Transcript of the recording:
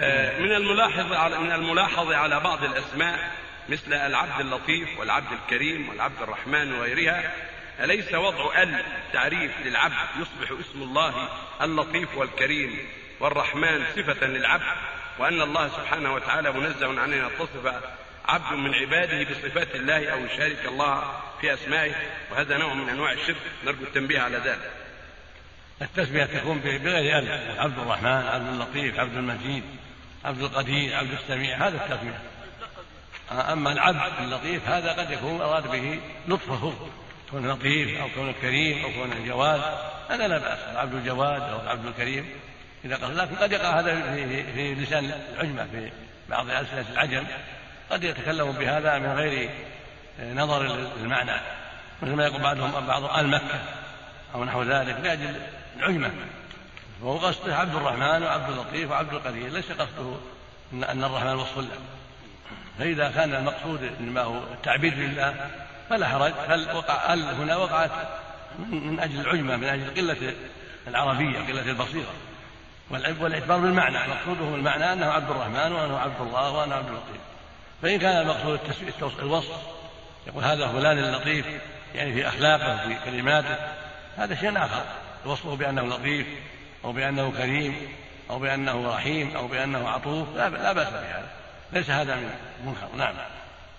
آه، من الملاحظ على من الملاحظ على بعض الأسماء مثل العبد اللطيف والعبد الكريم والعبد الرحمن وغيرها أليس وضع ال تعريف للعبد يصبح اسم الله اللطيف والكريم والرحمن صفة للعبد وأن الله سبحانه وتعالى منزه عن أن يتصف عبد من عباده بصفات الله أو يشارك الله في أسمائه؟ وهذا نوع من أنواع الشرك نرجو التنبيه على ذلك. التسمية تكون بغير ألف عبد الرحمن عبد اللطيف عبد المجيد. عبد القدير عبد السميع هذا التسمية أما العبد اللطيف هذا قد يكون أراد به لطفه كون لطيف أو كون كريم أو كون الجواد هذا لا بأس العبد الجواد أو العبد الكريم إذا قال لكن قد يقع هذا في, في لسان العجمة في بعض ألسنة العجم قد يتكلم بهذا من غير نظر للمعنى. مثل ما يقول بعضهم بعض آل مكة أو نحو ذلك لأجل العجمة. وهو قصده عبد الرحمن وعبد اللطيف وعبد القدير ليس قصده أن الرحمن وصف له. فإذا كان المقصود إنما هو التعبير لله فلا حرج. هل وقع هل هنا وقعت من أجل العجمة من أجل قلة العربية قلة البصيرة. والإعتبار بالمعنى مقصوده بالمعنى أنه عبد الرحمن وأنه عبد الله وأنه عبد اللطيف. فإن كان المقصود الوصف يقول هذا فلان اللطيف يعني في أخلاقه في كلماته هذا شيء آخر. وصفه بأنه لطيف أو بأنه كريم أو بأنه رحيم أو بأنه عطوف لا, بأس بهذا. ليس هذا من منكر نعم.